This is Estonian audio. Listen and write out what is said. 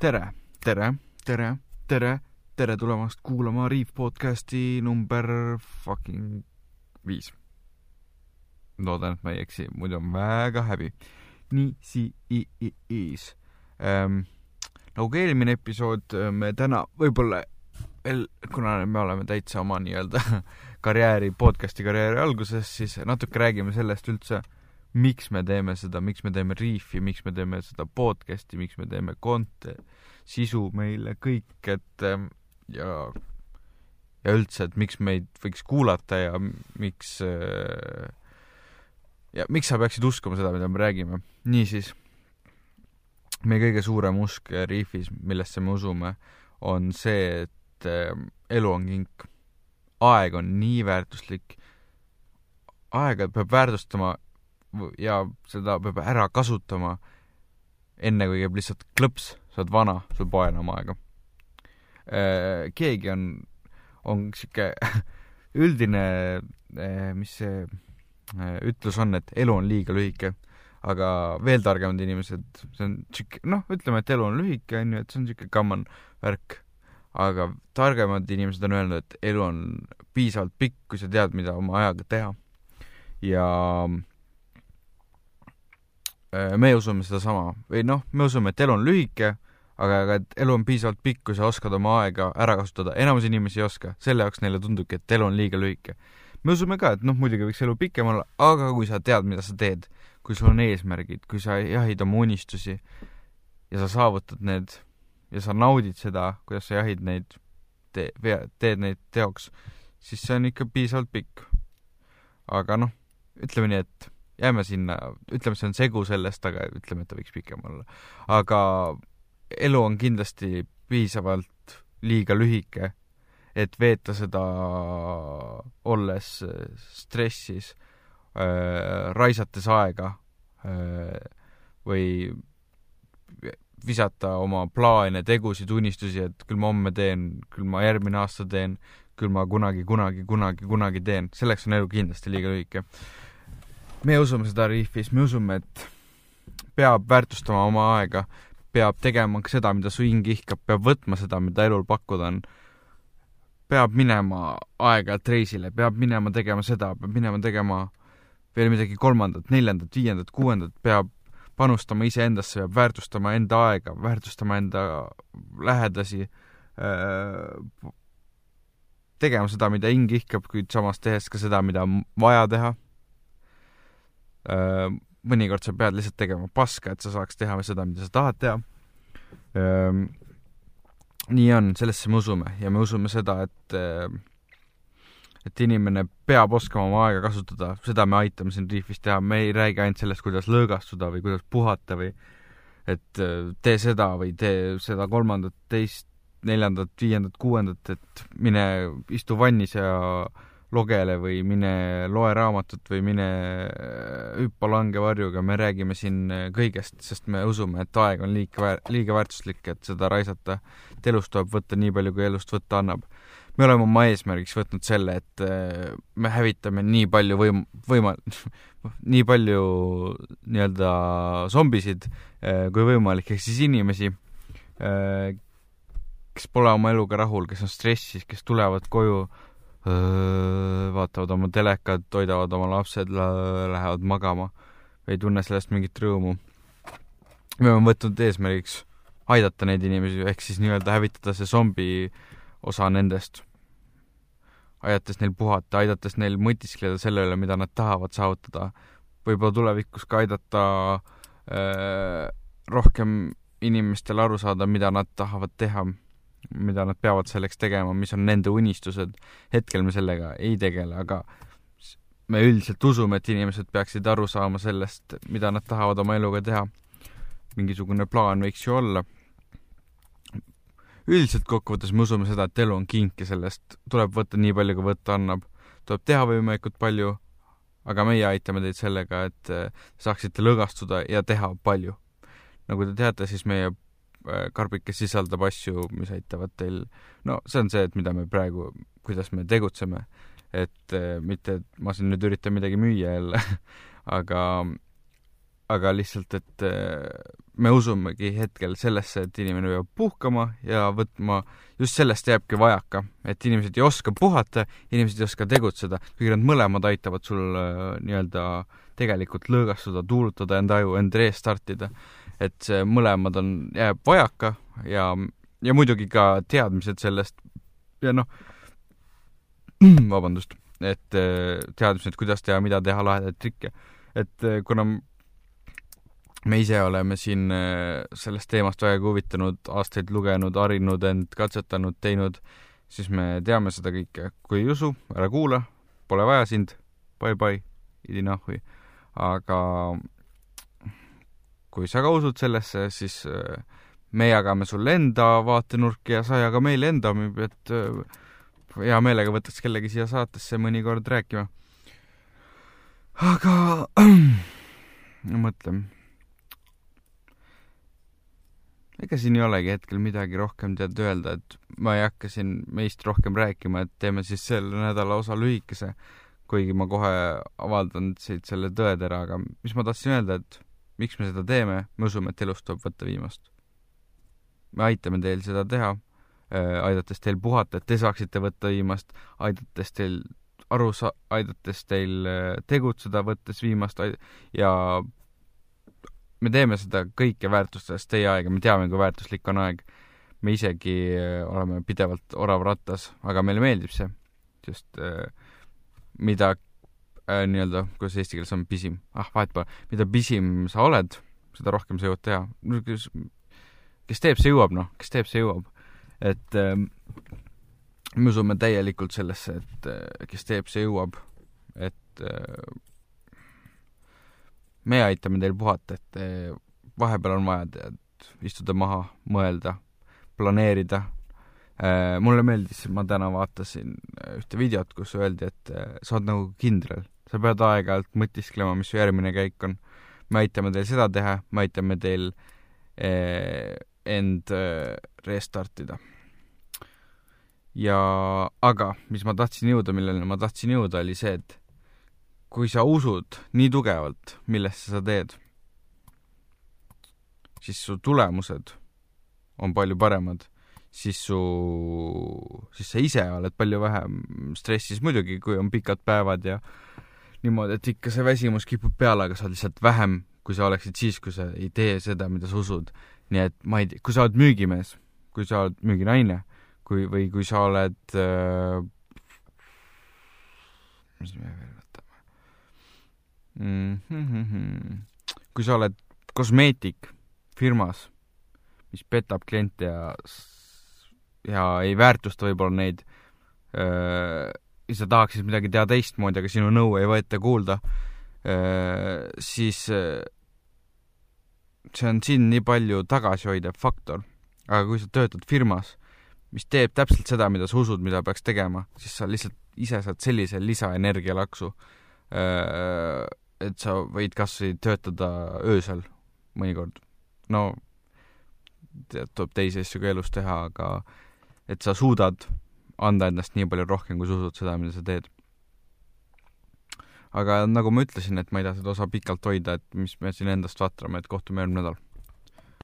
tere, tere, tere, tere, tere tulemast kuulama Riif podcasti number fucking viis. loodan, et ma ei eksi, muidu on väga häbi. nii, si-, i-, i-, is ähm,. nagu ka eelmine episood, me täna võib-olla veel, kuna me oleme täitsa oma nii-öelda karjääri, podcasti karjääri alguses, siis natuke räägime sellest üldse, miks me teeme seda, miks me teeme Reefi, miks me teeme seda podcasti, miks me teeme konte, sisu meile kõik, et ähm, ja ja üldse, et miks meid võiks kuulata ja miks äh, ja miks sa peaksid uskuma seda, mida me räägime. niisiis, meie kõige suurem usk Reefis, millesse me usume, on see, et äh, elu on kink. aeg on nii väärtuslik. aega peab väärtustama ja seda peab ära kasutama, enne kui käib lihtsalt klõps, sa oled vana, sul pole enam aega. Äh, keegi on, on sihuke üldine, äh, mis see äh, ütlus on, et elu on liiga lühike, aga veel targemad inimesed, see on sihuke, noh, ütleme, et elu on lühike, on ju, et see on sihuke common värk, aga targemad inimesed on öelnud, et elu on piisavalt pikk, kui sa tead, mida oma ajaga teha. ja me usume sedasama või noh, me usume, et elu on lühike, aga, aga et elu on piisavalt pikk, kui sa oskad oma aega ära kasutada. enamus inimesi ei oska, selle jaoks neile tundubki, et elu on liiga lühike. me usume ka, et noh, muidugi võiks elu pikem olla, aga kui sa tead, mida sa teed, kui sul on eesmärgid, kui sa jahid oma unistusi ja sa saavutad need ja sa naudid seda, kuidas sa jahid neid, tee, teed neid teoks, siis see on ikka piisavalt pikk. aga noh, ütleme nii, et jääme sinna, ütleme, see on segu sellest, aga ütleme, et ta võiks pikem olla. aga elu on kindlasti piisavalt liiga lühike, et veeta seda olles stressis äh,, raisates aega äh, või visata oma plaane, tegusid, unistusi, et küll ma homme teen, küll ma järgmine aasta teen, küll ma kunagi, kunagi, kunagi, kunagi teen, selleks on elu kindlasti liiga lühike me usume seda Reefis, me usume, et peab väärtustama oma aega, peab tegema seda, mida su hing ihkab, peab võtma seda, mida elul pakkuda on. peab minema aeg-ajalt reisile, peab minema tegema seda, peab minema tegema veel midagi kolmandat, neljandat, viiendat, kuuendat, peab panustama iseendasse, peab väärtustama enda aega, väärtustama enda lähedasi, tegema seda, mida hing ihkab, kuid samas tehes ka seda, mida on vaja teha Äh, mõnikord sa pead lihtsalt tegema paska, et sa saaks teha seda, mida sa tahad teha. Ähm, nii on, sellesse me usume. Ja me usume seda, et äh, et inimene peab oskama oma aega kasutada, seda me aitame siin Reefis teha, me ei räägi ainult sellest, kuidas lõõgastuda või kuidas puhata või et äh, tee seda või tee seda kolmandat, teist, neljandat, viiendat, kuuendat, et mine istu vannis ja äh, logele või mine loe raamatut või mine äh, hüppa langevarjuga, me räägime siin äh, kõigest, sest me usume, et aeg on liiga väär-, liiga väärtuslik, et seda raisata. et elust tuleb võtta nii palju, kui elust võtta annab. me oleme oma eesmärgiks võtnud selle, et äh, me hävitame nii palju võim-, võima-, nii palju nii-öelda zombisid kui võimalik, ehk siis inimesi, kes pole oma eluga rahul, kes on stressis, kes tulevad koju vaatavad oma telekat, toidavad oma lapsed, lähevad magama, ei tunne sellest mingit rõõmu. me oleme võtnud eesmärgiks aidata neid inimesi, ehk siis nii-öelda hävitada see zombi osa nendest, aidates neil puhata, aidates neil mõtiskleda selle üle, mida nad tahavad saavutada, võib-olla tulevikus ka aidata äh, rohkem inimestel aru saada, mida nad tahavad teha mida nad peavad selleks tegema, mis on nende unistused. hetkel me sellega ei tegele, aga me üldiselt usume, et inimesed peaksid aru saama sellest, mida nad tahavad oma eluga teha. mingisugune plaan võiks ju olla. üldiselt kokkuvõttes me usume seda, et elu on kink ja sellest tuleb võtta nii palju, kui võtta annab. tuleb teha võimalikult palju, aga meie aitame teid sellega, et saaksite lõõgastuda ja teha palju. nagu te teate, siis meie Äh, karbikes sisaldab asju, mis aitavad teil, no see on see, et mida me praegu, kuidas me tegutseme, et äh, mitte, et ma siin nüüd üritan midagi müüa jälle aga aga lihtsalt, et äh, me usumegi hetkel sellesse, et inimene peab puhkama ja võtma, just sellest jääbki vajaka, et inimesed ei oska puhata, inimesed ei oska tegutseda, kuigi nad mõlemad aitavad sul nii-öelda tegelikult lõõgastuda, tuulutada enda aju, end restartida. Et see mõlemad on, jääb vajaka ja, ja muidugi ka teadmised sellest ja noh, vabandust, et äh, teadmised, kuidas teha, mida teha, lahedaid trikke. et kuna me ise oleme siin äh, sellest teemast vägagi huvitanud, aastaid lugenud, harinud end, katsetanud, teinud, siis me teame seda kõike. kui ei usu, ära kuula, pole vaja sind, bye-bye, idi nahhui. aga kui sa ka usud sellesse, siis äh, me jagame sulle enda vaatenurki ja sa jaga meile enda omi, et äh, hea meelega võtaks kellegi siia saatesse mõnikord rääkima. aga no mõtleme ega siin ei olegi hetkel midagi rohkem tead öelda, et ma ei hakka siin meist rohkem rääkima, et teeme siis selle nädala osa lühikese, kuigi ma kohe avaldan siit selle tõetera, aga mis ma tahtsin öelda, et miks me seda teeme, me usume, et elust tuleb võtta viimast. me aitame teil seda teha, äh, aidates teil puhata, et te saaksite võtta viimast, aidates teil aru sa-, aidates teil äh, tegutseda, võttes viimast ja me teeme seda kõike väärtustades teie aega, me teame, kui väärtuslik on aeg. me isegi äh, oleme pidevalt orav rattas, aga meile meeldib see, sest mida äh, nii-öelda, kuidas eesti keeles on, pisim, ah, vahet pole, mida pisim sa oled, seda rohkem sa jõuad teha. kes, kes teeb, see jõuab, noh, kes teeb, see jõuab. et äh, me usume täielikult sellesse, et äh, kes teeb, see jõuab. et äh, me aitame teil puhata, et eh, vahepeal on vaja tead istuda maha, mõelda, planeerida. Eh, mulle meeldis, ma täna vaatasin eh, ühte videot, kus öeldi, et sa oled nagu kindral, sa pead aeg-ajalt mõtisklema, mis su järgmine käik on. me aitame teil seda teha, me aitame teil end restartida. ja aga, mis ma tahtsin jõuda, millele ma tahtsin jõuda, oli see, et kui sa usud nii tugevalt, millesse sa teed, siis su tulemused on palju paremad, siis su, siis sa ise oled palju vähem stressis, muidugi kui on pikad päevad ja niimoodi, et ikka see väsimus kipub peale, aga sa oled lihtsalt vähem, kui sa oleksid siis, kui sa ei tee seda, mida sa usud. nii et ma ei tea, kui sa oled müügimees, kui sa oled müüginaine, kui, või kui sa oled äh, mis me veel mm. -hmm. kui sa oled kosmeetik firmas, mis petab kliente ja, ja ei väärtusta võib-olla neid, ja sa tahaksid midagi teha teistmoodi, aga sinu nõu ei võeta kuulda, siis see on siin nii palju tagasihoidev faktor. aga kui sa töötad firmas, mis teeb täpselt seda, mida sa usud, mida peaks tegema, siis sa lihtsalt ise saad sellise lisaenergialaksu et sa võid kas või töötada öösel mõnikord. no tead, tuleb teisi asju ka elus teha, aga et sa suudad anda endast nii palju rohkem, kui sa usud seda, mida sa teed. aga nagu ma ütlesin, et ma ei taha seda osa pikalt hoida, et mis me siin endast vatrame, et kohtume järgmine nädal